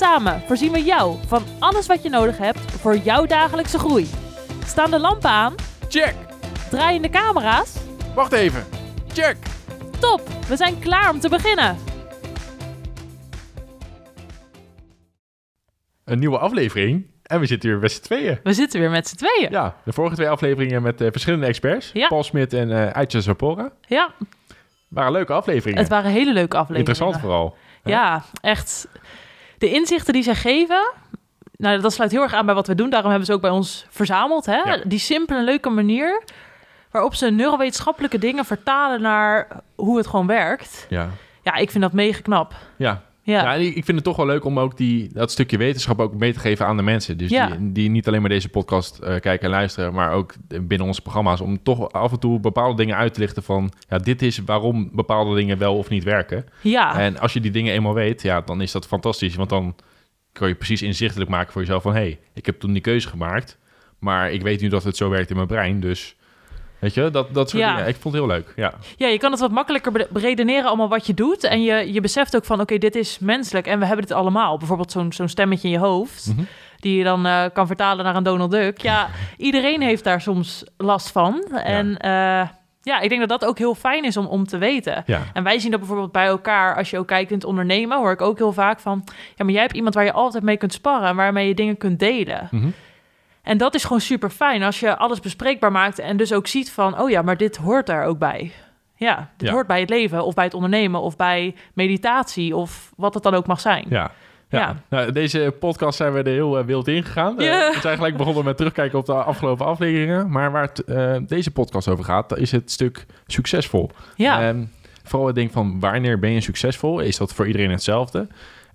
Samen voorzien we jou van alles wat je nodig hebt voor jouw dagelijkse groei. Staan de lampen aan? Check! Draaien de camera's? Wacht even. Check! Top, we zijn klaar om te beginnen. Een nieuwe aflevering en we zitten weer met z'n tweeën. We zitten weer met z'n tweeën. Ja, de vorige twee afleveringen met eh, verschillende experts. Ja. Paul Smit en eh Aitja Zapora. Ja, Waren leuke afleveringen. het waren hele leuke afleveringen. Interessant vooral. Ja, echt. De inzichten die zij geven, nou, dat sluit heel erg aan bij wat we doen. Daarom hebben ze ook bij ons verzameld. Hè? Ja. Die simpele leuke manier waarop ze neurowetenschappelijke dingen vertalen naar hoe het gewoon werkt. Ja. Ja, ik vind dat mega knap. Ja. Ja, ik vind het toch wel leuk om ook die, dat stukje wetenschap ook mee te geven aan de mensen. Dus Ja. die, die niet alleen maar deze podcast eh, kijken en luisteren, maar ook binnen onze programma's. Om toch af en toe bepaalde dingen uit te lichten van, ja, dit is waarom bepaalde dingen wel of niet werken. ja. En als je die dingen eenmaal weet, ja, dan is dat fantastisch. Want dan kan je precies inzichtelijk maken voor jezelf van, hé, hey, ik heb toen die keuze gemaakt, maar ik weet nu dat het zo werkt in mijn brein. Dus, weet je, dat, dat soort Ja. dingen. Ik vond het heel leuk, ja. ja, je kan het wat makkelijker beredeneren allemaal wat je doet. En je, je beseft ook van, oké, dit is menselijk en we hebben dit allemaal. Bijvoorbeeld zo'n zo'n stemmetje in je hoofd. Mhm. die je dan eh, kan vertalen naar een Donald Duck. Ja, iedereen heeft daar soms last van. En eh, ja, ik denk dat dat ook heel fijn is om, om te weten. Ja, En wij zien dat bijvoorbeeld bij elkaar, als je ook kijkt in het ondernemen, hoor ik ook heel vaak van, ja, maar jij hebt iemand waar je altijd mee kunt sparren en waarmee je dingen kunt delen. Mhm. En dat is gewoon super fijn als je alles bespreekbaar maakt en dus ook ziet van, oh ja, maar dit hoort daar ook bij. Ja, dit Ja. hoort bij het leven of bij het ondernemen of bij meditatie of wat het dan ook mag zijn. Ja. Ja. Ja. Nou, deze podcast zijn we er heel eh, wild in gegaan. Eh, we zijn gelijk begonnen met terugkijken op de afgelopen afleveringen. Maar waar het, eh, deze podcast over gaat, is het stuk succesvol. Ja, vooral het ding van wanneer ben je succesvol? Is dat voor iedereen hetzelfde?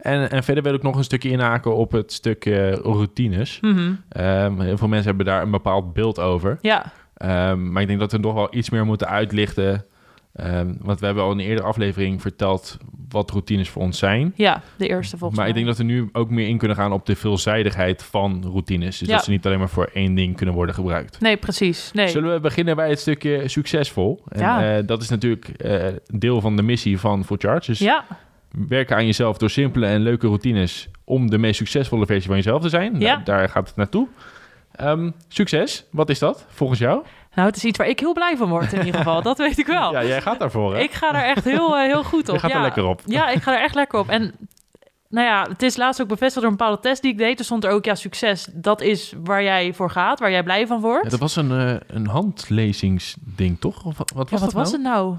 En, en verder wil ik nog een stukje inhaken op het stuk routines. Mhm. Ehm, heel veel mensen hebben daar een bepaald beeld over. ja. Ehm, maar ik denk dat we nog wel iets meer moeten uitlichten. Ehm, want we hebben al in een eerdere aflevering verteld wat routines voor ons zijn. ja, de eerste volgens Maar ik denk dat we nu ook meer in kunnen gaan op de veelzijdigheid van routines. Dus Ja. dat ze niet alleen maar voor één ding kunnen worden gebruikt. Nee, precies. Nee. Zullen we beginnen bij het stukje succesvol? En, Ja. eh, dat is natuurlijk eh, deel van de missie van Full Charge. Dus Ja, werken aan jezelf door simpele en leuke routines om de meest succesvolle versie van jezelf te zijn. Ja. Nou, daar gaat het naartoe. Ehm, succes, wat is dat volgens jou? nou, het is iets waar ik heel blij van word in ieder geval. Dat weet ik wel. Ja, jij gaat daarvoor, hè? Ik ga er echt heel, eh, heel goed op. Je gaat ja. er lekker op. Ja, ik ga er echt lekker op. En nou ja, het is laatst ook bevestigd door een bepaalde test die ik deed. Er stond er ook, ja, succes, dat is waar jij voor gaat, waar jij blij van wordt. Ja, dat was een, eh, een handlezingsding, toch? Of wat wat Ja, was wat dat was nou? het nou?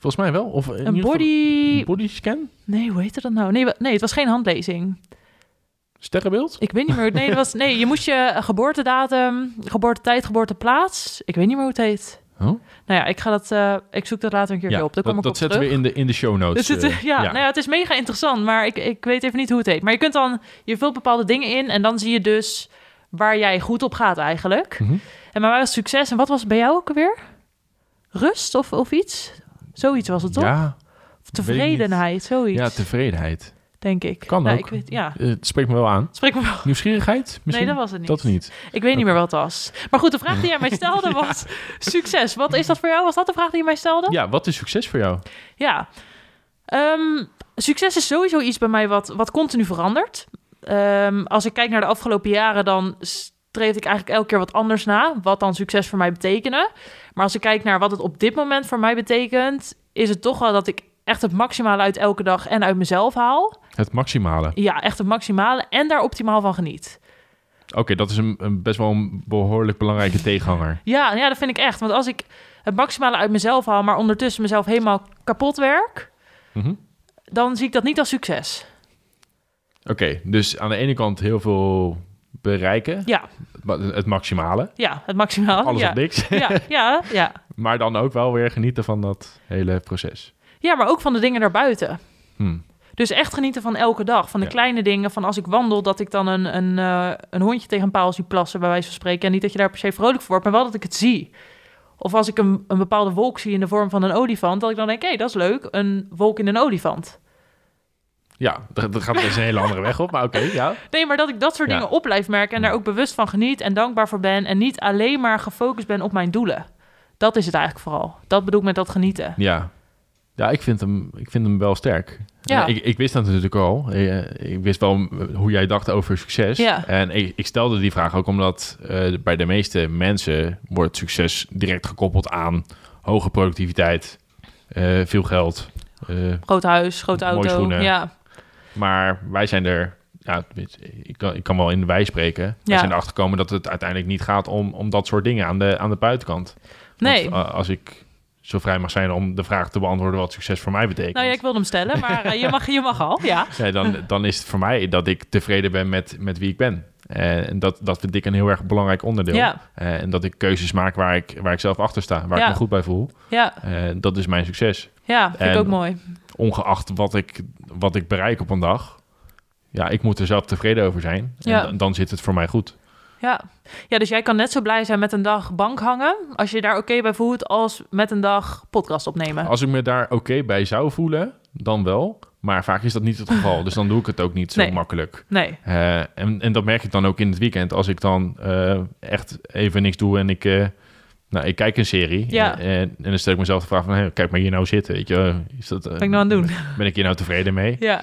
Volgens mij wel. Of in Een body... een bodyscan? Nee, hoe heette dat nou? Nee, nee, het was geen handlezing. Sterrenbeeld? Ik weet niet meer. Nee, dat was, nee je moest je geboortedatum, geboortetijd, geboorteplaats. Ik weet niet meer hoe het heet. Oh? Nou ja, ik, ga dat, eh, ik zoek dat later een keer Ja, op. Daar kom dat, ik dat op zetten terug. we in de, in de show notes. Dus het, eh, ja, Nou ja, het is mega interessant, maar ik, ik weet even niet hoe het heet. Maar je kunt dan, je vult bepaalde dingen in en dan zie je dus waar jij goed op gaat eigenlijk. Mhm. En bij mij was succes. En wat was het bij jou ook alweer? Rust of, of iets? Zoiets was het toch? Ja, of tevredenheid, zoiets, ja, tevredenheid. denk ik. Kan Nou, ook. Ik weet, ja, Het spreekt me wel aan. spreek me wel. Nieuwsgierigheid misschien? Nee, dat was het niet. Dat niet. Ik weet niet meer wat het was. Maar goed, de vraag die jij mij stelde was succes. Wat is dat voor jou? Was dat de vraag die je mij stelde? Ja, wat is succes voor jou? Ja. Ehm, succes is sowieso iets bij mij wat, wat continu verandert. Ehm, als ik kijk naar de afgelopen jaren, dan streef ik eigenlijk elke keer wat anders na. Wat dan succes voor mij betekenen. Maar als ik kijk naar wat het op dit moment voor mij betekent, is het toch wel dat ik echt het maximale uit elke dag en uit mezelf haal. Het maximale. Ja, echt het maximale en daar optimaal van geniet. Oké, dat is een, een best wel een behoorlijk belangrijke tegenhanger. Ja, ja, dat vind ik echt. Want als ik het maximale uit mezelf haal, maar ondertussen mezelf helemaal kapot werk, Mhm. dan zie ik dat niet als succes. Oké, dus aan de ene kant heel veel bereiken, Ja, het maximale, ja, het maximale. alles ja. of niks. Ja, ja, ja. maar dan ook wel weer genieten van dat hele proces. ja, maar ook van de dingen daarbuiten. Hm. Dus echt genieten van elke dag. Van de Ja. kleine dingen. Van als ik wandel, dat ik dan een, een, eh, een hondje tegen een paal zie plassen, bij wijze van spreken. En niet dat je daar per se vrolijk voor wordt, maar wel dat ik het zie. Of als ik een, een bepaalde wolk zie in de vorm van een olifant, dat ik dan denk, hé, dat is leuk. Een wolk in een olifant. Ja, dat, dat gaat dus een hele andere weg op, maar oké, ja. Nee, maar dat ik dat soort Ja. dingen op blijf merken en daar ook bewust van geniet en dankbaar voor ben. En niet alleen maar gefocust ben op mijn doelen. Dat is het eigenlijk vooral. Dat bedoel ik met dat genieten. Ja, ja ik, vind hem, ik vind hem wel sterk. Ja. Ik, ik wist dat natuurlijk al. Eh, Ik wist wel hoe jij dacht over succes. Ja. En ik, ik stelde die vraag ook omdat eh, bij de meeste mensen wordt succes direct gekoppeld aan hoge productiviteit, eh, veel geld. eh, Groot huis, grote Mooie auto. schoenen. Ja, maar wij zijn er, ja, ik kan, ik kan wel in de wij spreken. Wij Ja. zijn erachter gekomen dat het uiteindelijk niet gaat om, om dat soort dingen aan de, aan de buitenkant. Want, nee. eh, als ik zo vrij mag zijn om de vraag te beantwoorden wat succes voor mij betekent. Nou ja, ik wilde hem stellen, maar eh, je, mag, je mag al. Ja. Nee, dan, dan is het voor mij dat ik tevreden ben met, met wie ik ben. Eh, En dat, dat vind ik een heel erg belangrijk onderdeel. Ja. Eh, en dat ik keuzes maak waar ik, waar ik zelf achter sta, waar Ja. ik me goed bij voel. Ja, Eh, dat is mijn succes. ja vind En- ik ook mooi. Ongeacht wat ik, wat ik bereik op een dag. Ja, ik moet er zelf tevreden over zijn. Ja. En dan, dan zit het voor mij goed. Ja. ja, dus jij kan net zo blij zijn met een dag bank hangen, als je je daar oké bij voelt, als met een dag podcast opnemen. Als ik me daar oké bij zou voelen, dan wel. Maar vaak is dat niet het geval. dus dan doe ik het ook niet zo Nee. makkelijk. Nee, Eh, en, en dat merk ik dan ook in het weekend. Als ik dan eh, echt even niks doe en ik, eh, nou, ik kijk een serie. Ja. En, en dan stel ik mezelf de vraag van... Hey, kijk maar hier nou zitten. Weet je, is dat, ben ik nou aan het doen? Ben ik hier nou tevreden mee? Ja,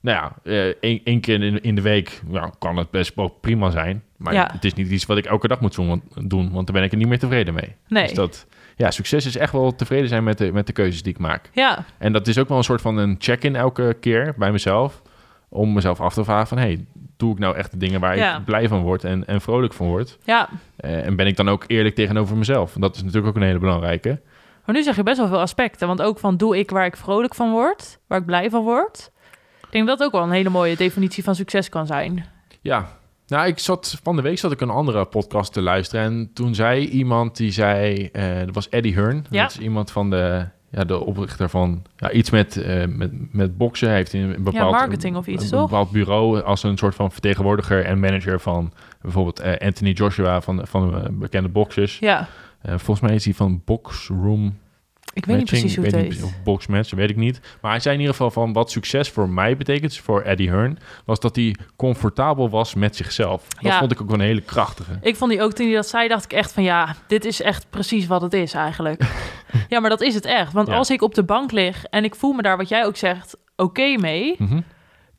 Nou ja, één, keer in, in de week ja, kan het best wel prima zijn. Maar Ja. het is niet iets wat ik elke dag moet doen, want, doen, want dan ben ik er niet meer tevreden mee. nee. Dus dat, ja, succes is echt wel tevreden zijn met de, met de keuzes die ik maak. Ja, En dat is ook wel een soort van een check-in elke keer bij mezelf. Om mezelf af te vragen van... hey, doe ik nou echt de dingen waar Ja. ik blij van word en, en vrolijk van word? ja. Eh, en ben ik dan ook eerlijk tegenover mezelf? Dat is natuurlijk ook een hele belangrijke. Maar nu zeg je best wel veel aspecten. Want ook van doe ik waar ik vrolijk van word, waar ik blij van word. Ik denk dat dat ook wel een hele mooie definitie van succes kan zijn. Ja, nou, ik zat van de week zat ik een andere podcast te luisteren. En toen zei iemand die zei, eh dat was Eddie Hearn. Ja. Dat is iemand van de, ja, de oprichter van ja, iets met, eh, met, met boksen. Hij heeft in een bepaald, marketing of iets, een, toch? bepaald bureau als een soort van vertegenwoordiger en manager van bijvoorbeeld eh, Anthony Joshua van, van bekende boxers. Ja, volgens mij is hij van Boxroom ik weet niet precies hoe het heet. Of boxmatch, weet ik niet. Maar hij zei in ieder geval van wat succes voor mij betekent, dus voor Eddie Hearn, was dat hij comfortabel was met zichzelf. Dat Ja. vond ik ook een hele krachtige. Ik vond die ook toen hij dat zei, dacht ik echt van ja, dit is echt precies wat het is eigenlijk. ja, maar dat is het echt. Want Ja. als ik op de bank lig en ik voel me daar, wat jij ook zegt, oké mee, Mhm.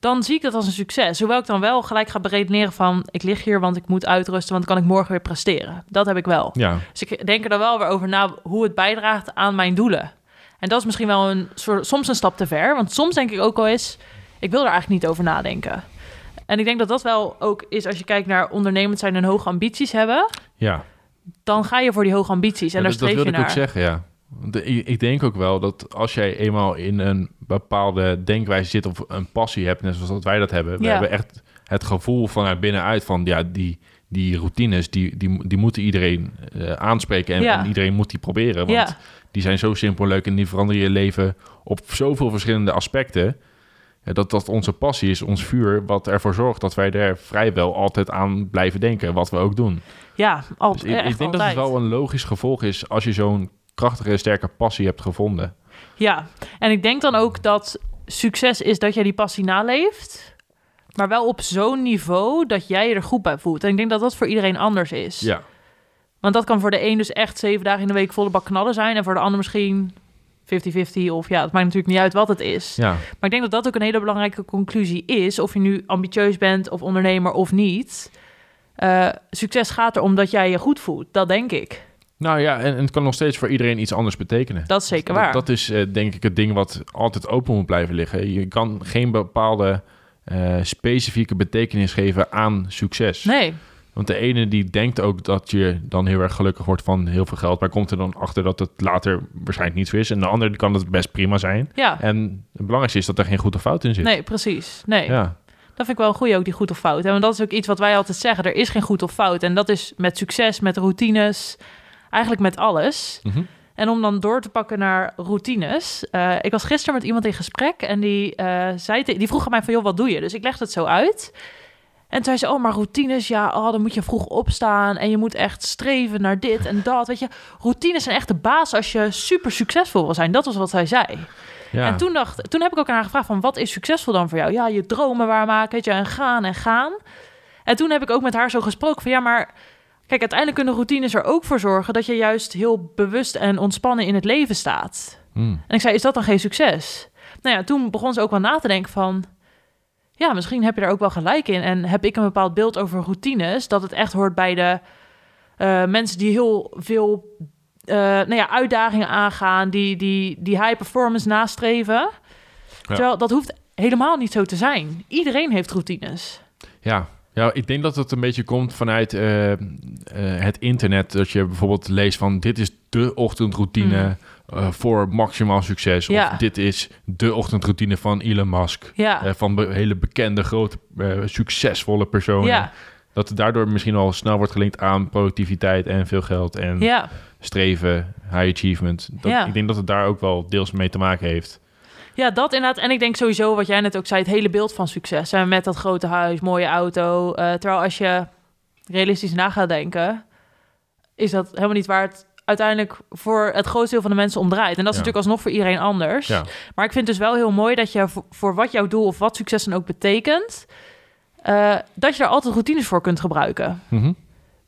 Dan zie ik dat als een succes. Hoewel ik dan wel gelijk ga beredeneren van ik lig hier, want ik moet uitrusten, want dan kan ik morgen weer presteren. Dat heb ik wel. Ja, Dus ik denk er dan wel weer over na hoe het bijdraagt aan mijn doelen. En dat is misschien wel een soort, soms een stap te ver. Want soms denk ik ook wel eens, ik wil er eigenlijk niet over nadenken. En ik denk dat dat wel ook is als je kijkt naar ondernemend zijn en hoge ambities hebben. ja. Dan ga je voor die hoge ambities en Ja, daar dat, dat streef je wilde ik naar. ook zeggen, ja. De- ik, ik denk ook wel dat als jij eenmaal in een bepaalde denkwijze zit of een passie hebt, net zoals dat wij dat hebben, we hebben echt het gevoel vanuit binnenuit van ja, die, die routines, die, die, die moeten iedereen eh, aanspreken en, Ja. en iedereen moet die proberen. Want Ja, die zijn zo simpel leuk en die veranderen je leven op zoveel verschillende aspecten. Ja, dat dat onze passie is, ons vuur, wat ervoor zorgt dat wij er vrijwel altijd aan blijven denken, wat we ook doen. ja, al, Dus ik, denk dat altijd. het wel een logisch gevolg is als je zo'n krachtige en sterke passie hebt gevonden. Ja, en ik denk dan ook dat succes is dat jij die passie naleeft. Maar wel op zo'n niveau dat jij je er goed bij voelt. En ik denk dat dat voor iedereen anders is. Ja, Want dat kan voor de een dus echt zeven dagen in de week volle bak knallen zijn. En voor de ander misschien 50-50. Of ja, het maakt natuurlijk niet uit wat het is. ja. Maar ik denk dat dat ook een hele belangrijke conclusie is. Of je nu ambitieus bent of ondernemer of niet. Eh, succes gaat erom dat jij je goed voelt. Dat denk ik. Nou ja, en, en het kan nog steeds voor iedereen iets anders betekenen. Dat is zeker waar. Dat, dat is eh, denk ik het ding wat altijd open moet blijven liggen. Je kan geen bepaalde eh, specifieke betekenis geven aan succes. Nee, Want de ene die denkt ook dat je dan heel erg gelukkig wordt van heel veel geld, maar komt er dan achter dat het later waarschijnlijk niet zo is. En de andere kan het best prima zijn. ja. En het belangrijkste is dat er geen goed of fout in zit. Nee, precies. Nee. Ja, Dat vind ik wel een goeie ook, die goed of fout. En dat is ook iets wat wij altijd zeggen. Er is geen goed of fout. En dat is met succes, met routines, eigenlijk met alles. Mhm. En om dan door te pakken naar routines. Eh, ik was gisteren met iemand in gesprek en die, eh, zei te- die vroeg aan mij van, joh, wat doe je? Dus ik legde het zo uit. En toen zei ze, oh, maar routines, ja, oh, dan moet je vroeg opstaan en je moet echt streven naar dit en dat. Weet je, routines zijn echt de baas als je super succesvol wil zijn. Dat was wat zij zei. Ja. En toen, dacht, toen heb ik ook aan haar gevraagd van, wat is succesvol dan voor jou? Ja, je dromen waarmaken, weet je, en gaan en gaan. En toen heb ik ook met haar zo gesproken van, ja, maar kijk, uiteindelijk kunnen routines er ook voor zorgen dat je juist heel bewust en ontspannen in het leven staat. Hmm. En ik zei, is dat dan geen succes? Nou ja, toen begon ze ook wel na te denken van... ja, misschien heb je er ook wel gelijk in. En heb ik een bepaald beeld over routines... dat het echt hoort bij de eh, mensen die heel veel eh, nou ja, uitdagingen aangaan... die, die, die high performance nastreven. Terwijl dat hoeft helemaal niet zo te zijn. Iedereen heeft routines. Ja. Ja, ik denk dat het een beetje komt vanuit eh, eh, het internet. Dat je bijvoorbeeld leest van dit is de ochtendroutine eh, voor maximaal succes. Ja. Of dit is de ochtendroutine van Elon Musk. Ja, van be- hele bekende, grote, succesvolle personen. ja, Dat het daardoor misschien al snel wordt gelinkt aan productiviteit en veel geld en streven, high achievement. Dat. Ik denk dat het daar ook wel deels mee te maken heeft. Ja, dat inderdaad. En ik denk sowieso, wat jij net ook zei, het hele beeld van succes. En met dat grote huis, mooie auto. Eh, terwijl als je realistisch na gaat denken, is dat helemaal niet waar het uiteindelijk voor het grootste deel van de mensen om draait. En dat is Ja. natuurlijk alsnog voor iedereen anders. Ja. Maar ik vind het dus wel heel mooi dat je voor, voor wat jouw doel of wat succes dan ook betekent, eh, dat je daar altijd routines voor kunt gebruiken. Mhm.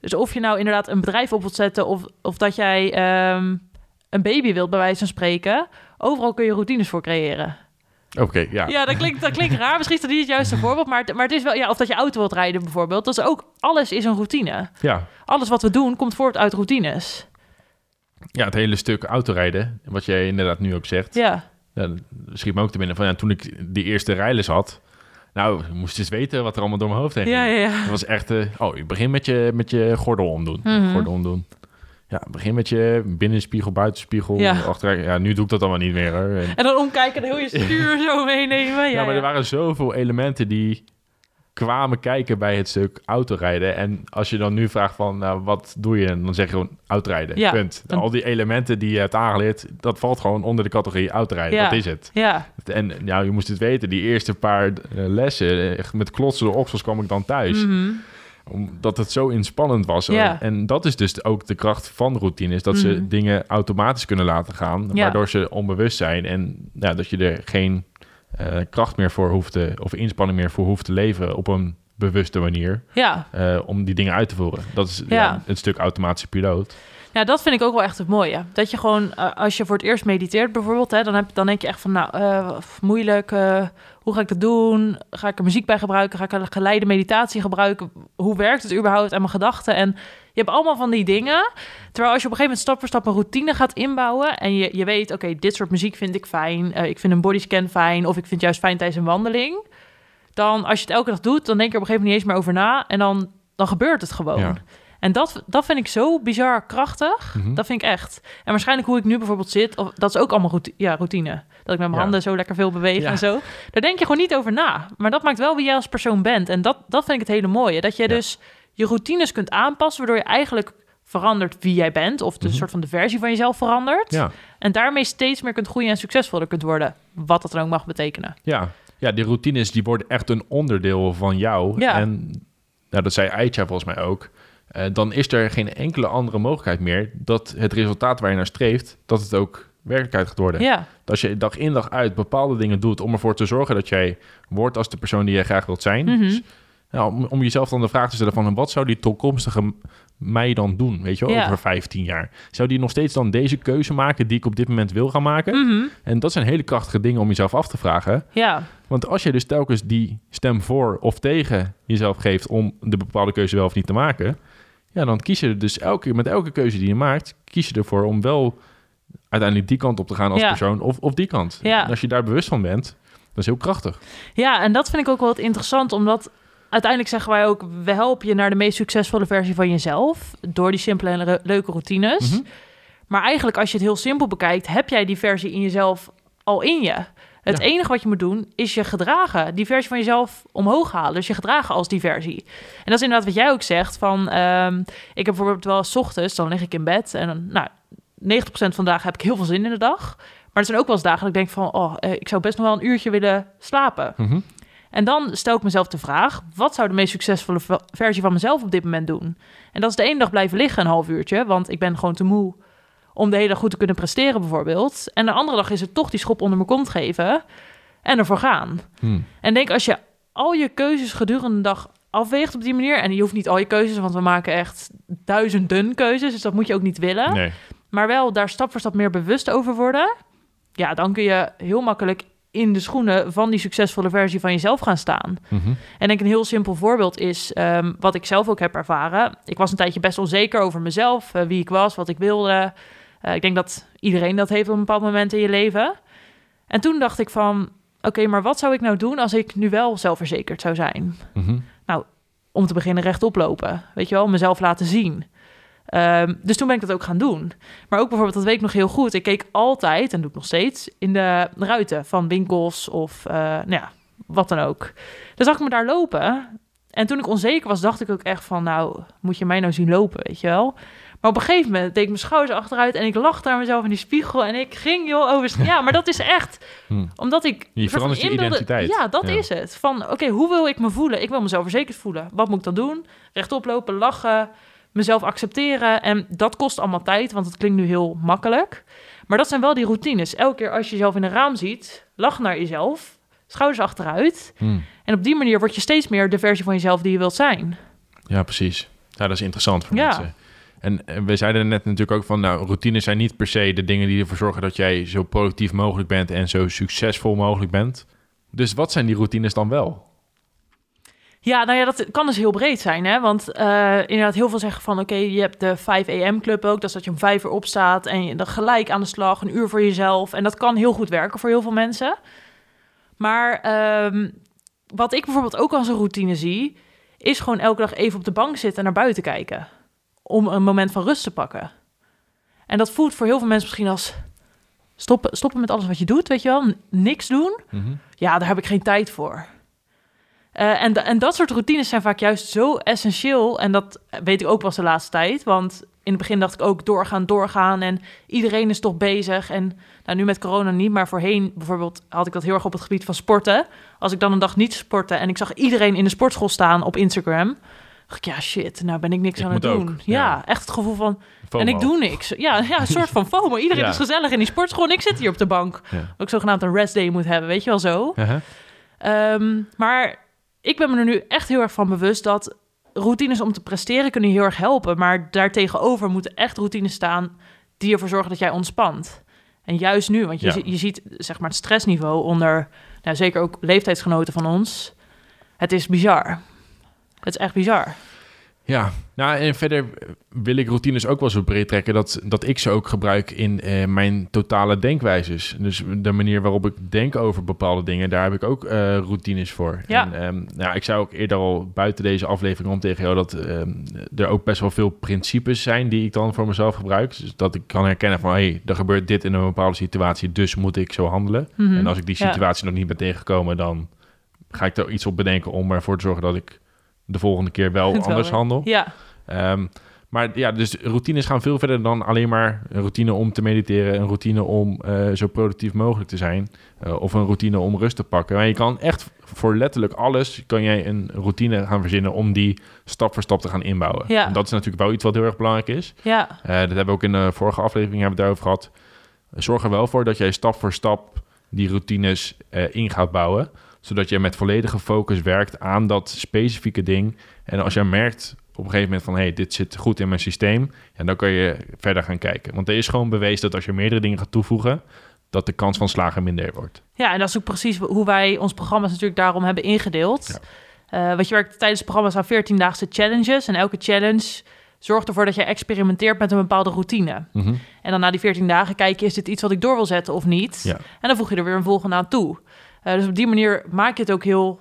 Dus of je nou inderdaad een bedrijf op wilt zetten of, of dat jij ehm, een baby wilt, bij wijze van spreken, overal kun je routines voor creëren. Oké, ja. Ja, dat klinkt, dat klinkt raar. Misschien is dat niet het juiste voorbeeld. Maar het, maar het is wel, ja, of dat je auto wilt rijden bijvoorbeeld. Dat is ook, alles is een routine. ja. Alles wat we doen komt voort uit routines. Ja, het hele stuk autorijden, wat jij inderdaad nu ook zegt. Ja, dat schiet me ook te binnen van ja, toen ik die eerste rijles had. Nou, je moest eens weten wat er allemaal door mijn hoofd heen ging. ja, ja. ja. Het was echt, eh, oh, je begint met je, met je gordel omdoen. Mhm. Gordel omdoen. Ja, begin met je binnenspiegel, buitenspiegel, Ja. achteruit. Ja, nu doe ik dat allemaal niet meer. Hoor. En- En dan omkijken en heel je stuur zo meenemen. Ja, ja, maar er waren zoveel elementen die kwamen kijken bij het stuk autorijden. En als je dan nu vraagt van, nou, wat doe je? En dan zeg je gewoon autorijden, Ja. punt. Al die elementen die je hebt aangeleerd, dat valt gewoon onder de categorie autorijden. Ja. Dat is het. Ja, En ja, je moest het weten, die eerste paar eh, lessen, echt met klotsende oksels kwam ik dan thuis. mhm. Omdat het zo inspannend was. Ja. En dat is dus ook de kracht van routines. Dat ze Mhm. dingen automatisch kunnen laten gaan. Ja. Waardoor ze onbewust zijn. En ja, dat je er geen eh, kracht meer voor hoeft te... of inspanning meer voor hoeft te leveren op een bewuste manier. ja. eh, om die dingen uit te voeren. Dat is ja. Het stuk automatische piloot. Ja, dat vind ik ook wel echt het mooie. Dat je gewoon, eh, als je voor het eerst mediteert bijvoorbeeld, hè, dan, heb, dan denk je echt van, nou, eh, moeilijk, hoe ga ik dat doen? Ga ik er muziek bij gebruiken? Ga ik een geleide meditatie gebruiken? Hoe werkt het überhaupt aan mijn gedachten? En je hebt allemaal van die dingen. Terwijl als je op een gegeven moment stap voor stap een routine gaat inbouwen en je, je weet, oké, dit soort muziek vind ik fijn, eh, ik vind een bodyscan fijn, of ik vind juist fijn tijdens een wandeling. Dan, als je het elke dag doet, dan denk je er op een gegeven moment niet eens meer over na en dan, dan gebeurt het gewoon. Ja. En dat, dat vind ik zo bizar krachtig. Mhm. Dat vind ik echt. En waarschijnlijk hoe ik nu bijvoorbeeld zit, of, dat is ook allemaal routine, ja, routine. Dat ik met mijn Ja. handen zo lekker veel beweeg Ja. en zo. Daar denk je gewoon niet over na. Maar dat maakt wel wie jij als persoon bent. En dat, dat vind ik het hele mooie. Dat je dus je routines kunt aanpassen, waardoor je eigenlijk verandert wie jij bent. Of de Mhm. soort van de versie van jezelf verandert. En daarmee steeds meer kunt groeien en succesvoller kunt worden. Wat dat dan ook mag betekenen. ja. ja, die routines die worden echt een onderdeel van jou. Ja. En nou, dat zei Aitja volgens mij ook. Eh, dan is er geen enkele andere mogelijkheid meer... dat het resultaat waar je naar streeft... dat het ook werkelijkheid gaat worden. Ja, Als je dag in dag uit bepaalde dingen doet om ervoor te zorgen dat jij wordt als de persoon die jij graag wilt zijn. Dus, nou, om, om jezelf dan de vraag te stellen van wat zou die toekomstige mij dan doen, weet je wel, Ja. over 15 jaar. Zou die nog steeds dan deze keuze maken die ik op dit moment wil gaan maken? Mhm. En dat zijn hele krachtige dingen om jezelf af te vragen. ja, Want als je dus telkens die stem voor of tegen jezelf geeft om de bepaalde keuze wel of niet te maken, ja, dan kies je er dus elke, met elke keuze die je maakt, kies je ervoor om wel uiteindelijk die kant op te gaan als Ja. persoon of, of die kant. Ja. En als je daar bewust van bent, dat is heel krachtig. Ja, en dat vind ik ook wel wat interessant, omdat uiteindelijk zeggen wij ook: we helpen je naar de meest succesvolle versie van jezelf door die simpele en le- leuke routines. Mhm. Maar eigenlijk, als je het heel simpel bekijkt, heb jij die versie in jezelf al in je. Het Ja. enige wat je moet doen, is je gedragen. Die versie van jezelf omhoog halen. Dus je gedragen als die versie. En dat is inderdaad wat jij ook zegt. Van, ehm, ik heb bijvoorbeeld wel 's ochtends, dan lig ik in bed. En dan, nou, 90% van de dagen heb ik heel veel zin in de dag. Maar er zijn ook wel eens dagen dat ik denk van... oh, eh, ik zou best nog wel een uurtje willen slapen. Mhm. En dan stel ik mezelf de vraag: wat zou de meest succesvolle versie van mezelf op dit moment doen? En dat is de ene dag blijven liggen een half uurtje, want ik ben gewoon te moe om de hele dag goed te kunnen presteren bijvoorbeeld. En de andere dag is het toch die schop onder mijn kont geven en ervoor gaan. Hm. En denk als je al je keuzes gedurende de dag afweegt op die manier en je hoeft niet al je keuzes, want we maken echt duizenden keuzes, dus dat moet je ook niet willen. Nee. Maar wel daar stap voor stap meer bewust over worden. Ja, dan kun je heel makkelijk in de schoenen van die succesvolle versie van jezelf gaan staan. Mhm. En ik denk een heel simpel voorbeeld is ehm, wat ik zelf ook heb ervaren. Ik was een tijdje best onzeker over mezelf, eh, wie ik was, wat ik wilde. Eh, ik denk dat iedereen dat heeft op een bepaald moment in je leven. En toen dacht ik van, oké, maar wat zou ik nou doen als ik nu wel zelfverzekerd zou zijn? Mhm. om te beginnen rechtop lopen. Weet je wel, mezelf laten zien. Ehm, dus toen ben ik dat ook gaan doen. Maar ook bijvoorbeeld, dat weet ik nog heel goed. Ik keek altijd, en doe ik nog steeds, in de ruiten van winkels of uh, nou ja, wat dan ook. Dus zag ik me daar lopen. En toen ik onzeker was, dacht ik ook echt van... nou, moet je mij nou zien lopen, weet je wel? Maar op een gegeven moment deed ik mijn schouders achteruit... en ik lachte naar mezelf in die spiegel en ik ging, joh, over... Ja, maar dat is echt... Hm. Omdat ik... Je verandert je identiteit. Ja, dat Ja. is het. Van, oké, hoe wil ik me voelen? Ik wil mezelf verzekerd voelen. Wat moet ik dan doen? Rechtop lopen, lachen, mezelf accepteren. En dat kost allemaal tijd, want het klinkt nu heel makkelijk. Maar dat zijn wel die routines. Elke keer als je jezelf in een raam ziet, lach naar jezelf, schouders achteruit. Hm. En op die manier word je steeds meer de versie van jezelf die je wilt zijn. Ja, precies. Ja, dat is interessant voor Ja. mensen. En, we zeiden net natuurlijk ook van, nou, routines zijn niet per se de dingen die ervoor zorgen dat jij zo productief mogelijk bent en zo succesvol mogelijk bent. Dus wat zijn die routines dan wel? Ja, nou ja, dat kan dus heel breed zijn, hè? Want eh, inderdaad, heel veel zeggen van... oké, je hebt de 5 am club ook. Dat is dat je om vijf uur opstaat en dan gelijk aan de slag... een uur voor jezelf. En dat kan heel goed werken voor heel veel mensen. Maar ehm, wat ik bijvoorbeeld ook als een routine zie... is gewoon elke dag even op de bank zitten en naar buiten kijken. Om een moment van rust te pakken. En dat voelt voor heel veel mensen misschien als... stoppen, stoppen met alles wat je doet, weet je wel? Niks doen Mhm. ja, daar heb ik geen tijd voor. Eh, en, en dat soort routines zijn vaak juist zo essentieel. En dat weet ik ook pas de laatste tijd. Want in het begin dacht ik ook doorgaan, doorgaan. En iedereen is toch bezig. En nou, nu met corona niet, maar voorheen bijvoorbeeld had ik dat heel erg op het gebied van sporten. Als ik dan een dag niet sportte en ik zag iedereen in de sportschool staan op Instagram. Dacht ik, ja shit, nou ben ik niks Ik aan het doen. ook, Ja, ja. echt het gevoel van, FOMO. en ik doe niks. Ja, ja een soort van FOMO. Iedereen Ja. is gezellig in die sportschool en ik zit hier op de bank. Ja. Ook zogenaamd een rest day moet hebben, weet je wel zo. Uh-huh. Ehm, maar ik ben me er nu echt heel erg van bewust dat routines om te presteren kunnen heel erg helpen. Maar daartegenover moeten echt routines staan die ervoor zorgen dat jij ontspant. En juist nu, want je, je ziet zeg maar het stressniveau onder, nou, zeker ook leeftijdsgenoten van ons. Het is bizar. Het is echt bizar. Ja, nou en verder wil ik routines ook wel zo breed trekken dat, dat ik ze ook gebruik in eh, mijn totale denkwijzes. Dus de manier waarop ik denk over bepaalde dingen, daar heb ik ook eh, routines voor. Ja. En, ehm, nou, ik zei ook eerder al buiten deze aflevering om tegen jou dat ehm, er ook best wel veel principes zijn die ik dan voor mezelf gebruik. Dus dat ik kan herkennen van, hé, hey, er gebeurt dit in een bepaalde situatie, dus moet ik zo handelen. Mhm. En als ik die Ja. situatie nog niet ben tegengekomen, dan ga ik er iets op bedenken om ervoor te zorgen dat ik de volgende keer wel Het wel anders weer. handel. Ja, Ehm, maar ja, dus routines gaan veel verder dan alleen maar een routine om te mediteren, een routine om eh, zo productief mogelijk te zijn, eh, of een routine om rust te pakken. Maar je kan echt voor letterlijk alles, kan jij een routine gaan verzinnen om die stap voor stap te gaan inbouwen. Ja. En dat is natuurlijk wel iets wat heel erg belangrijk is. ja, Eh, dat hebben we ook in de vorige aflevering hebben we daarover gehad. Zorg er wel voor dat jij stap voor stap die routines in gaat bouwen. Zodat je met volledige focus werkt aan dat specifieke ding. En als jij merkt op een gegeven moment van... hé, hey, dit zit goed in mijn systeem... Ja, dan kan je verder gaan kijken. Want er is gewoon bewezen dat als je meerdere dingen gaat toevoegen... dat de kans van slagen minder wordt. Ja, en dat is ook precies hoe wij ons programma's natuurlijk daarom hebben ingedeeld. Eh want je werkt tijdens het programma aan 14-daagse challenges. En elke challenge zorgt ervoor dat je experimenteert met een bepaalde routine. Mhm. En dan na die 14 dagen kijk je, is dit iets wat ik door wil zetten of niet? Ja. En dan voeg je er weer een volgende aan toe. Eh, dus op die manier maak je het ook heel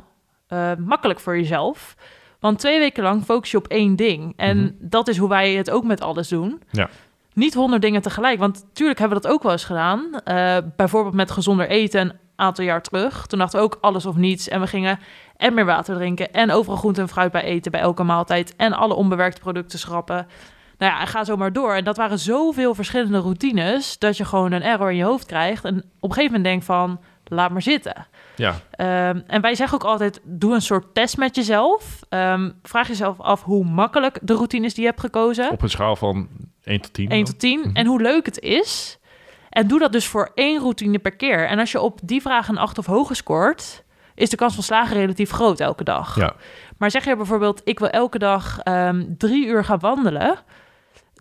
eh, makkelijk voor jezelf. Want twee weken lang focus je op één ding. En Mhm. dat is hoe wij het ook met alles doen. Ja. Niet honderd dingen tegelijk. Want natuurlijk hebben we dat ook wel eens gedaan. Eh, bijvoorbeeld met gezonder eten een aantal jaar terug. Toen dachten we ook alles of niets. En we gingen en meer water drinken. En overal groente en fruit bij eten bij elke maaltijd. En alle onbewerkte producten schrappen. Nou ja, ga zo maar door. En dat waren zoveel verschillende routines... dat je gewoon een error in je hoofd krijgt. En op een gegeven moment denk van, laat maar zitten. Ja, Ehm, en wij zeggen ook altijd, doe een soort test met jezelf. Ehm, vraag jezelf af hoe makkelijk de routines die je hebt gekozen. op een schaal van 1 tot 10. 1 tot 10. En hoe leuk het is. En doe dat dus voor één routine per keer. En als je op die vraag een 8 of hoger scoort... is de kans van slagen relatief groot elke dag. Ja. Maar zeg je bijvoorbeeld, ik wil elke dag ehm, drie uur gaan wandelen...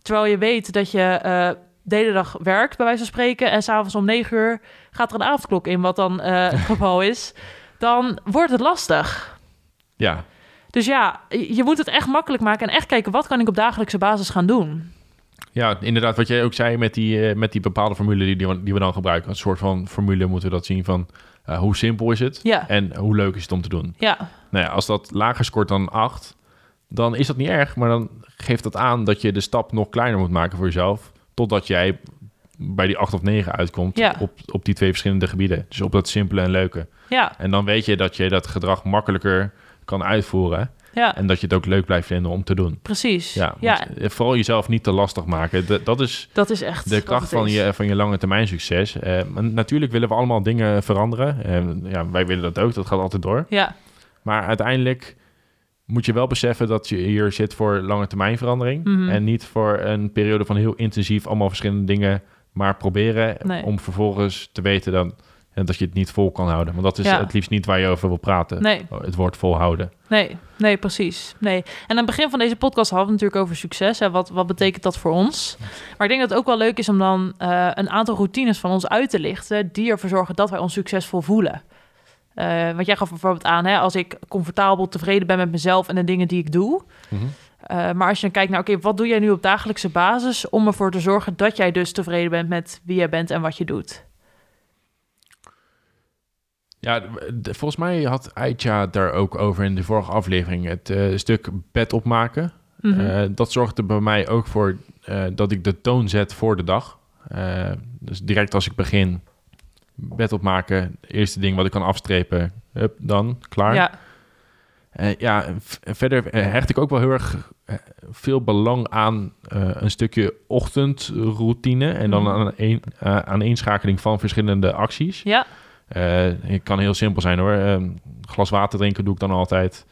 terwijl je weet dat je eh, de hele dag werkt, bij wijze van spreken... en s'avonds om negen uur gaat er een avondklok in, wat dan eh, het geval is... dan wordt het lastig. Ja, Dus ja, je moet het echt makkelijk maken... en echt kijken, wat kan ik op dagelijkse basis gaan doen? Ja, inderdaad, wat jij ook zei met die, eh, met die bepaalde formule die, die, we, die we dan gebruiken. Een soort van formule moeten we dat zien van eh, hoe simpel is het Ja, en hoe leuk is het om te doen. ja, Nou ja, als dat lager scoort dan 8, dan is dat niet erg. Maar dan geeft dat aan dat je de stap nog kleiner moet maken voor jezelf. Totdat jij bij die 8 of 9 uitkomt Ja. op, op die twee verschillende gebieden. Dus op dat simpele en leuke. ja, En dan weet je dat je dat gedrag makkelijker kan uitvoeren. ja. En dat je het ook leuk blijft vinden om te doen. Precies. Ja, eh, vooral jezelf niet te lastig maken. Dat is dat is echt de kracht van je, van je lange termijn succes. Eh, natuurlijk willen we allemaal dingen veranderen. Eh, ja, wij willen dat ook, dat gaat altijd door. Ja, Maar uiteindelijk moet je wel beseffen dat je hier zit voor lange termijn verandering. Mhm. En niet voor een periode van heel intensief allemaal verschillende dingen maar proberen. Nee. Om vervolgens te weten dan, dat je het niet vol kan houden. Want dat is Ja. het liefst niet waar je over wil praten. nee, Het woord volhouden. nee, nee, precies. Nee. En aan het begin van deze podcast hadden we natuurlijk over succes. Hè. Wat, wat betekent dat voor ons? Maar ik denk dat het ook wel leuk is om dan eh, een aantal routines van ons uit te lichten... die ervoor zorgen dat wij ons succesvol voelen. Eh want jij gaf bijvoorbeeld aan, hè, als ik comfortabel tevreden ben met mezelf en de dingen die ik doe... Mhm. Eh, maar als je dan kijkt naar, oké, wat doe jij nu op dagelijkse basis om ervoor te zorgen dat jij dus tevreden bent met wie jij bent en wat je doet? Ja, volgens mij had Aitja daar ook over in de vorige aflevering. Het eh, stuk bed opmaken. Mhm. Eh, dat zorgt er bij mij ook voor dat ik de toon zet voor de dag. Dus direct als ik begin, bed opmaken. Eerste ding wat ik kan afstrepen, hup, dan, klaar. ja, ja, verder hecht ik ook wel heel erg veel belang aan eh, een stukje ochtendroutine. En dan Mhm. aan een eh, aan inschakeling van verschillende acties. ja, Eh, het kan heel simpel zijn hoor. Een glas water drinken doe ik dan altijd.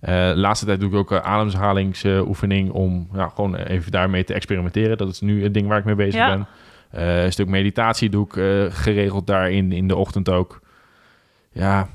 Eh, de laatste tijd doe ik ook een ademhalingsoefening om gewoon even daarmee te experimenteren. Dat is nu het ding waar ik mee bezig Ja. ben. Eh, een stuk meditatie doe ik eh, geregeld daarin in de ochtend ook. Ja, eh,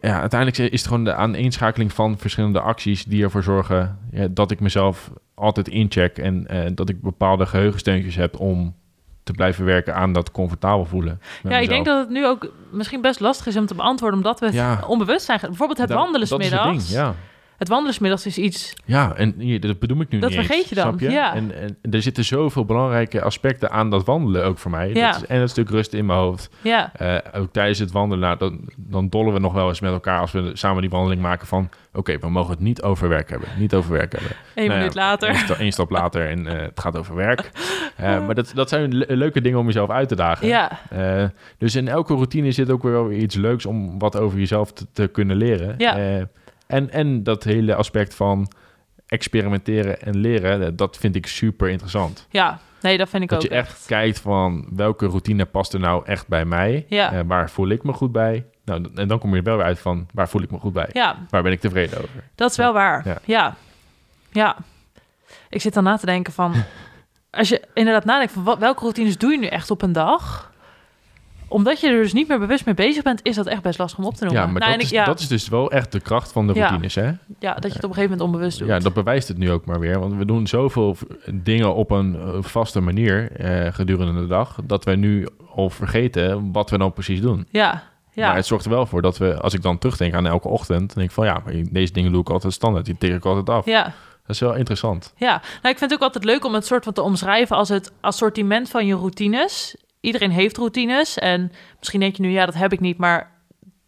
ja, uiteindelijk is het gewoon de aaneenschakeling van verschillende acties die ervoor zorgen ja, dat ik mezelf altijd incheck en eh, dat ik bepaalde geheugensteuntjes heb om te blijven werken aan dat comfortabel voelen. ja, ik denk dat het nu ook misschien best lastig is om te beantwoorden, omdat we het Ja. onbewust zijn. Bijvoorbeeld het Dat- wandelen smiddags. ja. Het wandelen 's middags is iets... Ja, en hier, dat bedoel ik nu Dat niet eens, vergeet je dan, je? ja. En, en er zitten zoveel belangrijke aspecten aan dat wandelen ook voor mij. Ja. Dat is, en een stuk rust in mijn hoofd. Ja, Eh, ook tijdens het wandelen, nou, dan, dan dollen we nog wel eens met elkaar... als we samen die wandeling maken van... oké, we mogen het niet over werk hebben. Niet over werk hebben. één Nou ja, minuut later. Eén, stap later en eh, het gaat over werk. Eh, maar dat, dat zijn le- leuke dingen om jezelf uit te dagen. Ja, dus in elke routine zit ook weer iets leuks om wat over jezelf te, te kunnen leren. Ja. En, en dat hele aspect van experimenteren en leren, dat vind ik super interessant. ja. Nee, dat vind ik Dat ook je echt, kijkt van welke routine past er nou echt bij mij? Ja. Eh, waar voel ik me goed bij? Nou, en dan kom je er wel weer uit van waar voel ik me goed bij? Ja, Waar ben ik tevreden over? dat is wel waar. Ja. Ja. ja. Ik zit dan na te denken van... Als je inderdaad nadenkt van wat, welke routines doe je nu echt op een dag... omdat je er dus niet meer bewust mee bezig bent, is dat echt best lastig om op te noemen. Ja, maar Nou, dat, is, ik- ja, dat is dus wel echt de kracht van de Ja. routines, hè? ja, dat je het op een gegeven moment onbewust doet. Ja, dat bewijst het nu ook maar weer. Want we doen zoveel dingen op een eh, vaste manier eh, gedurende de dag... dat we nu al vergeten wat we dan precies doen. ja, ja. Maar het zorgt er wel voor dat we, als ik dan terugdenk aan elke ochtend... dan denk ik van ja, maar deze dingen doe ik altijd standaard. Die tik ik altijd af. ja. Dat is wel interessant. Ja, nou, ik vind het ook altijd leuk om het soort van te omschrijven als het assortiment van je routines. Iedereen heeft routines en misschien denk je nu, ja, dat heb ik niet, maar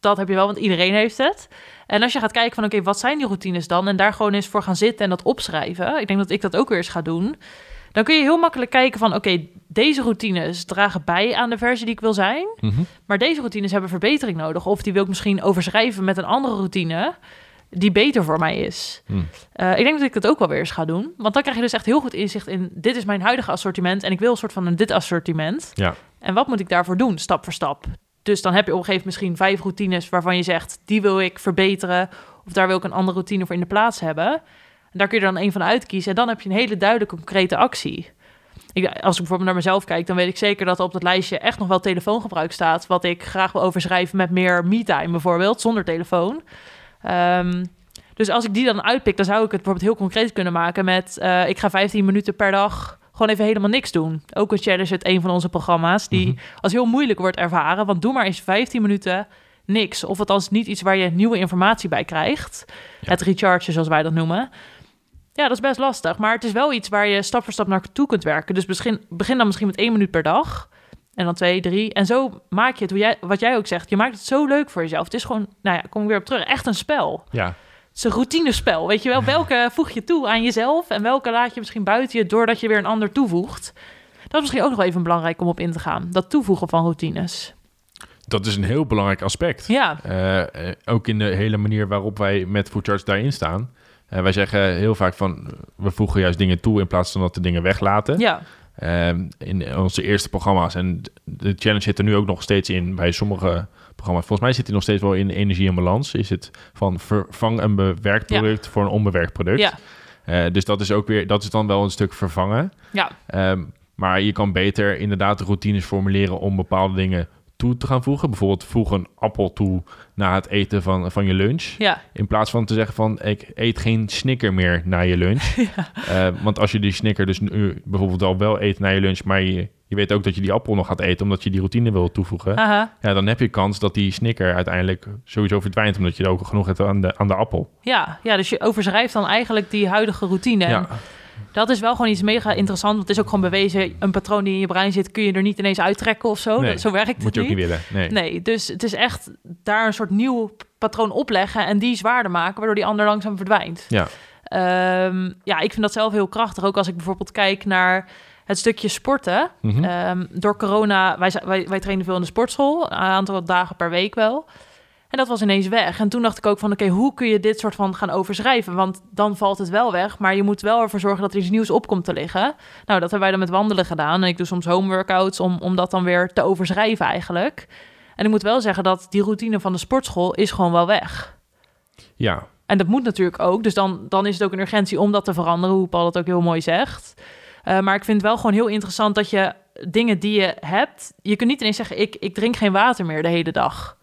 dat heb je wel, want iedereen heeft het. En als je gaat kijken van, oké, wat zijn die routines dan? En daar gewoon eens voor gaan zitten en dat opschrijven. Ik denk dat ik dat ook weer eens ga doen. Dan kun je heel makkelijk kijken van, oké, deze routines dragen bij aan de versie die ik wil zijn. Mhm. Maar deze routines hebben verbetering nodig. Of die wil ik misschien overschrijven met een andere routine. Die beter voor mij is. Hm. Eh, ik denk dat ik het ook wel weer eens ga doen. Want dan krijg je dus echt heel goed inzicht in... dit is mijn huidige assortiment en ik wil een soort van een dit assortiment. Ja. En wat moet ik daarvoor doen, stap voor stap? Dus dan heb je op een gegeven moment misschien vijf routines... waarvan je zegt, die wil ik verbeteren... of daar wil ik een andere routine voor in de plaats hebben. En daar kun je dan een van uitkiezen. En dan heb je een hele duidelijke, concrete actie. Ik, als ik bijvoorbeeld naar mezelf kijk, dan weet ik zeker dat er op dat lijstje echt nog wel telefoongebruik staat. Wat ik graag wil overschrijven met meer me-time bijvoorbeeld, zonder telefoon. Ehm, dus als ik die dan uitpik, dan zou ik het bijvoorbeeld heel concreet kunnen maken met... eh, ik ga 15 minuten per dag gewoon even helemaal niks doen. Ook een challenge het een van onze programma's, die Mhm. als heel moeilijk wordt ervaren. Want doe maar eens 15 minuten niks. Of althans niet iets waar je nieuwe informatie bij krijgt. Ja. Het rechargen, zoals wij dat noemen. Ja, dat is best lastig. Maar het is wel iets waar je stap voor stap naartoe kunt werken. Dus begin, begin dan misschien met één minuut per dag. En dan twee, drie. En zo maak je het, hoe jij, wat jij ook zegt. Je maakt het zo leuk voor jezelf. Het is gewoon, nou ja, kom ik weer op terug. Echt een spel. Ja, Het is een routinespel. Weet je wel, welke voeg je toe aan jezelf en welke laat je misschien buiten je doordat je weer een ander toevoegt. Dat is misschien ook nog wel even belangrijk om op in te gaan. Dat toevoegen van routines. dat is een heel belangrijk aspect. Ja, Eh, eh, ook in de hele manier waarop wij met Food Charts daarin staan. Eh, wij zeggen heel vaak van, we voegen juist dingen toe in plaats van dat we dingen weglaten. ja, Ehm, in onze eerste programma's. En de challenge zit er nu ook nog steeds in bij sommige programma's. Volgens mij zit hij nog steeds wel in energie en balans. Is het van vervang een bewerkt product voor een onbewerkt product. ja, Eh, dus dat is ook weer, dat is dan wel een stuk vervangen. ja, Ehm, maar je kan beter inderdaad de routines formuleren om bepaalde dingen toe te gaan voegen. Bijvoorbeeld voeg een appel toe na het eten van, van je lunch. ja, In plaats van te zeggen van ik eet geen snicker meer na je lunch. Eh, want als je die snicker dus nu bijvoorbeeld al wel eet na je lunch, maar je, je weet ook dat je die appel nog gaat eten omdat je die routine wil toevoegen. aha, Ja, dan heb je kans dat die snicker uiteindelijk sowieso verdwijnt omdat je er ook genoeg hebt aan de, aan de appel. ja, ja. Dus je overschrijft dan eigenlijk die huidige routine. En Ja, Dat is wel gewoon iets mega interessant. Want het is ook gewoon bewezen, een patroon die in je brein zit, kun je er niet ineens uittrekken of zo. Nee, Dat- zo werkt het moet je ook niet. willen. Nee. Nee, dus het is echt daar een soort nieuw patroon opleggen en die zwaarder maken, waardoor die ander langzaam verdwijnt. Ja. Ehm, ja, ik vind dat zelf heel krachtig. Ook als ik bijvoorbeeld kijk naar het stukje sporten. Mhm. Ehm, door corona, wij, wij, wij trainen veel in de sportschool, een aantal dagen per week wel. En dat was ineens weg. En toen dacht ik ook van, oké, hoe kun je dit soort van gaan overschrijven? Want dan valt het wel weg, maar je moet wel ervoor zorgen dat er iets nieuws op komt te liggen. Nou, dat hebben wij dan met wandelen gedaan. En ik doe soms home workouts om, om dat dan weer te overschrijven eigenlijk. En ik moet wel zeggen dat die routine van de sportschool is gewoon wel weg. ja, En dat moet natuurlijk ook. Dus dan, dan is het ook een urgentie om dat te veranderen, hoe Paul dat ook heel mooi zegt. Eh, maar ik vind het wel gewoon heel interessant dat je dingen die je hebt... Je kunt niet ineens zeggen, ik, ik drink geen water meer de hele dag.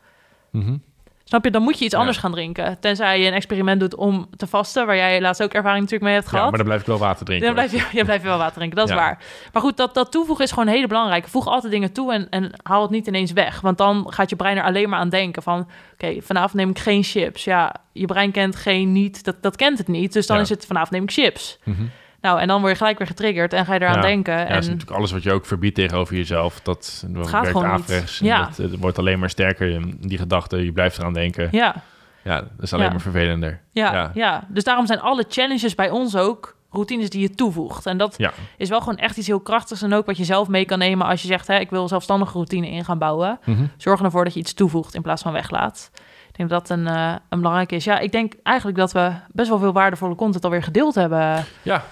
Mhm. Snap je? Dan moet je iets Ja. anders gaan drinken. Tenzij je een experiment doet om te vasten... waar jij laatst ook ervaring natuurlijk mee hebt ja, gehad. maar dan blijf ik wel water drinken. Dan blijf je, je blijft wel water drinken, dat is Ja. waar. Maar goed, dat, dat toevoegen is gewoon een hele belangrijke. Voeg altijd dingen toe en, en haal het niet ineens weg. Want dan gaat je brein er alleen maar aan denken van... oké, vanavond neem ik geen chips. Ja, je brein kent geen niet, dat, dat kent het niet. Dus dan Ja. is het vanavond neem ik chips. Mhm. Nou, en dan word je gelijk weer getriggerd en ga je eraan Ja. denken. Ja, dat is en natuurlijk alles wat je ook verbiedt tegenover jezelf. Dat, dat gaat werkt en Ja. Dat, het wordt alleen maar sterker, die gedachte. Je blijft eraan denken. ja, Ja, dat is alleen Ja. maar vervelender. ja, Ja. ja, dus daarom zijn alle challenges bij ons ook routines die je toevoegt. En dat is wel gewoon echt iets heel krachtigs en ook wat je zelf mee kan nemen als je zegt, hè, ik wil zelfstandige routine in gaan bouwen. Mhm. Zorg ervoor dat je iets toevoegt in plaats van weglaat. Ik denk dat dat een, eh een belangrijk is. Ja, ik denk eigenlijk dat we best wel veel waardevolle content alweer gedeeld hebben. Ja,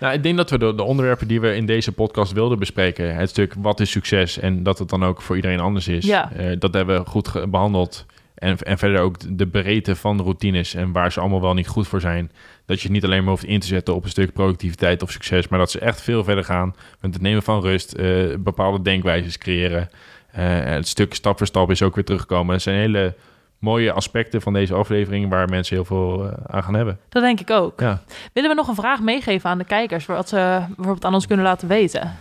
nou, ik denk dat we de, de onderwerpen die we in deze podcast wilden bespreken, het stuk wat is succes en dat het dan ook voor iedereen anders is, Ja. eh, dat hebben we goed behandeld. En, en verder ook de breedte van de routines en waar ze allemaal wel niet goed voor zijn. Dat je het niet alleen maar hoeft in te zetten op een stuk productiviteit of succes, maar dat ze echt veel verder gaan met het nemen van rust, eh, bepaalde denkwijzes creëren. Eh, het stuk stap voor stap is ook weer teruggekomen. Dat zijn hele mooie aspecten van deze aflevering waar mensen heel veel eh, aan gaan hebben. Dat denk ik ook. Ja. Willen we nog een vraag meegeven aan de kijkers, wat ze bijvoorbeeld aan ons kunnen laten weten?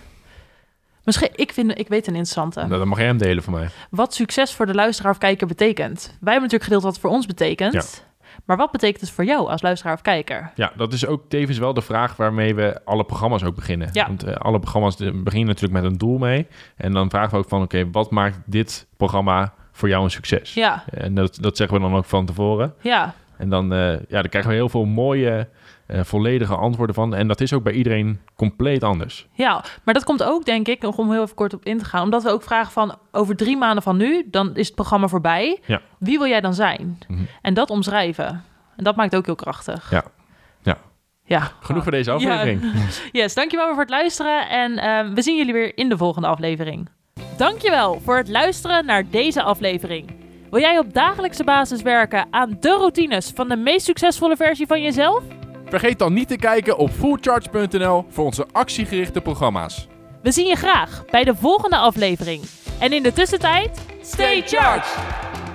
Misschien, ik, vind, ik weet een interessante. Nou, dan mag jij hem delen van mij. Wat succes voor de luisteraar of kijker betekent. Wij hebben natuurlijk gedeeld wat het voor ons betekent. Maar wat betekent het voor jou als luisteraar of kijker? Ja, dat is ook tevens wel de vraag waarmee we alle programma's ook beginnen. Ja. Want eh, alle programma's de- beginnen natuurlijk met een doel mee. En dan vragen we ook van, oké, wat maakt dit programma voor jou een succes? Ja, En dat, dat zeggen we dan ook van tevoren. ja, En dan, eh, ja, dan krijgen we heel veel mooie, eh, volledige antwoorden van. En dat is ook bij iedereen compleet anders. ja. Maar dat komt ook, denk ik, nog om heel even kort op in te gaan. Omdat we ook vragen van, over drie maanden van nu, dan is het programma voorbij. Ja. Wie wil jij dan zijn? Mhm. En dat omschrijven. En dat maakt ook heel krachtig. Ja. Ja. Ja. Genoeg voor deze aflevering. Ja. Yes, dankjewel voor het luisteren. En ehm, we zien jullie weer in de volgende aflevering. Dankjewel voor het luisteren naar deze aflevering. Wil jij op dagelijkse basis werken aan de routines van de meest succesvolle versie van jezelf? Vergeet dan niet te kijken op fullcharge.nl voor onze actiegerichte programma's. We zien je graag bij de volgende aflevering. En in de tussentijd, stay charged!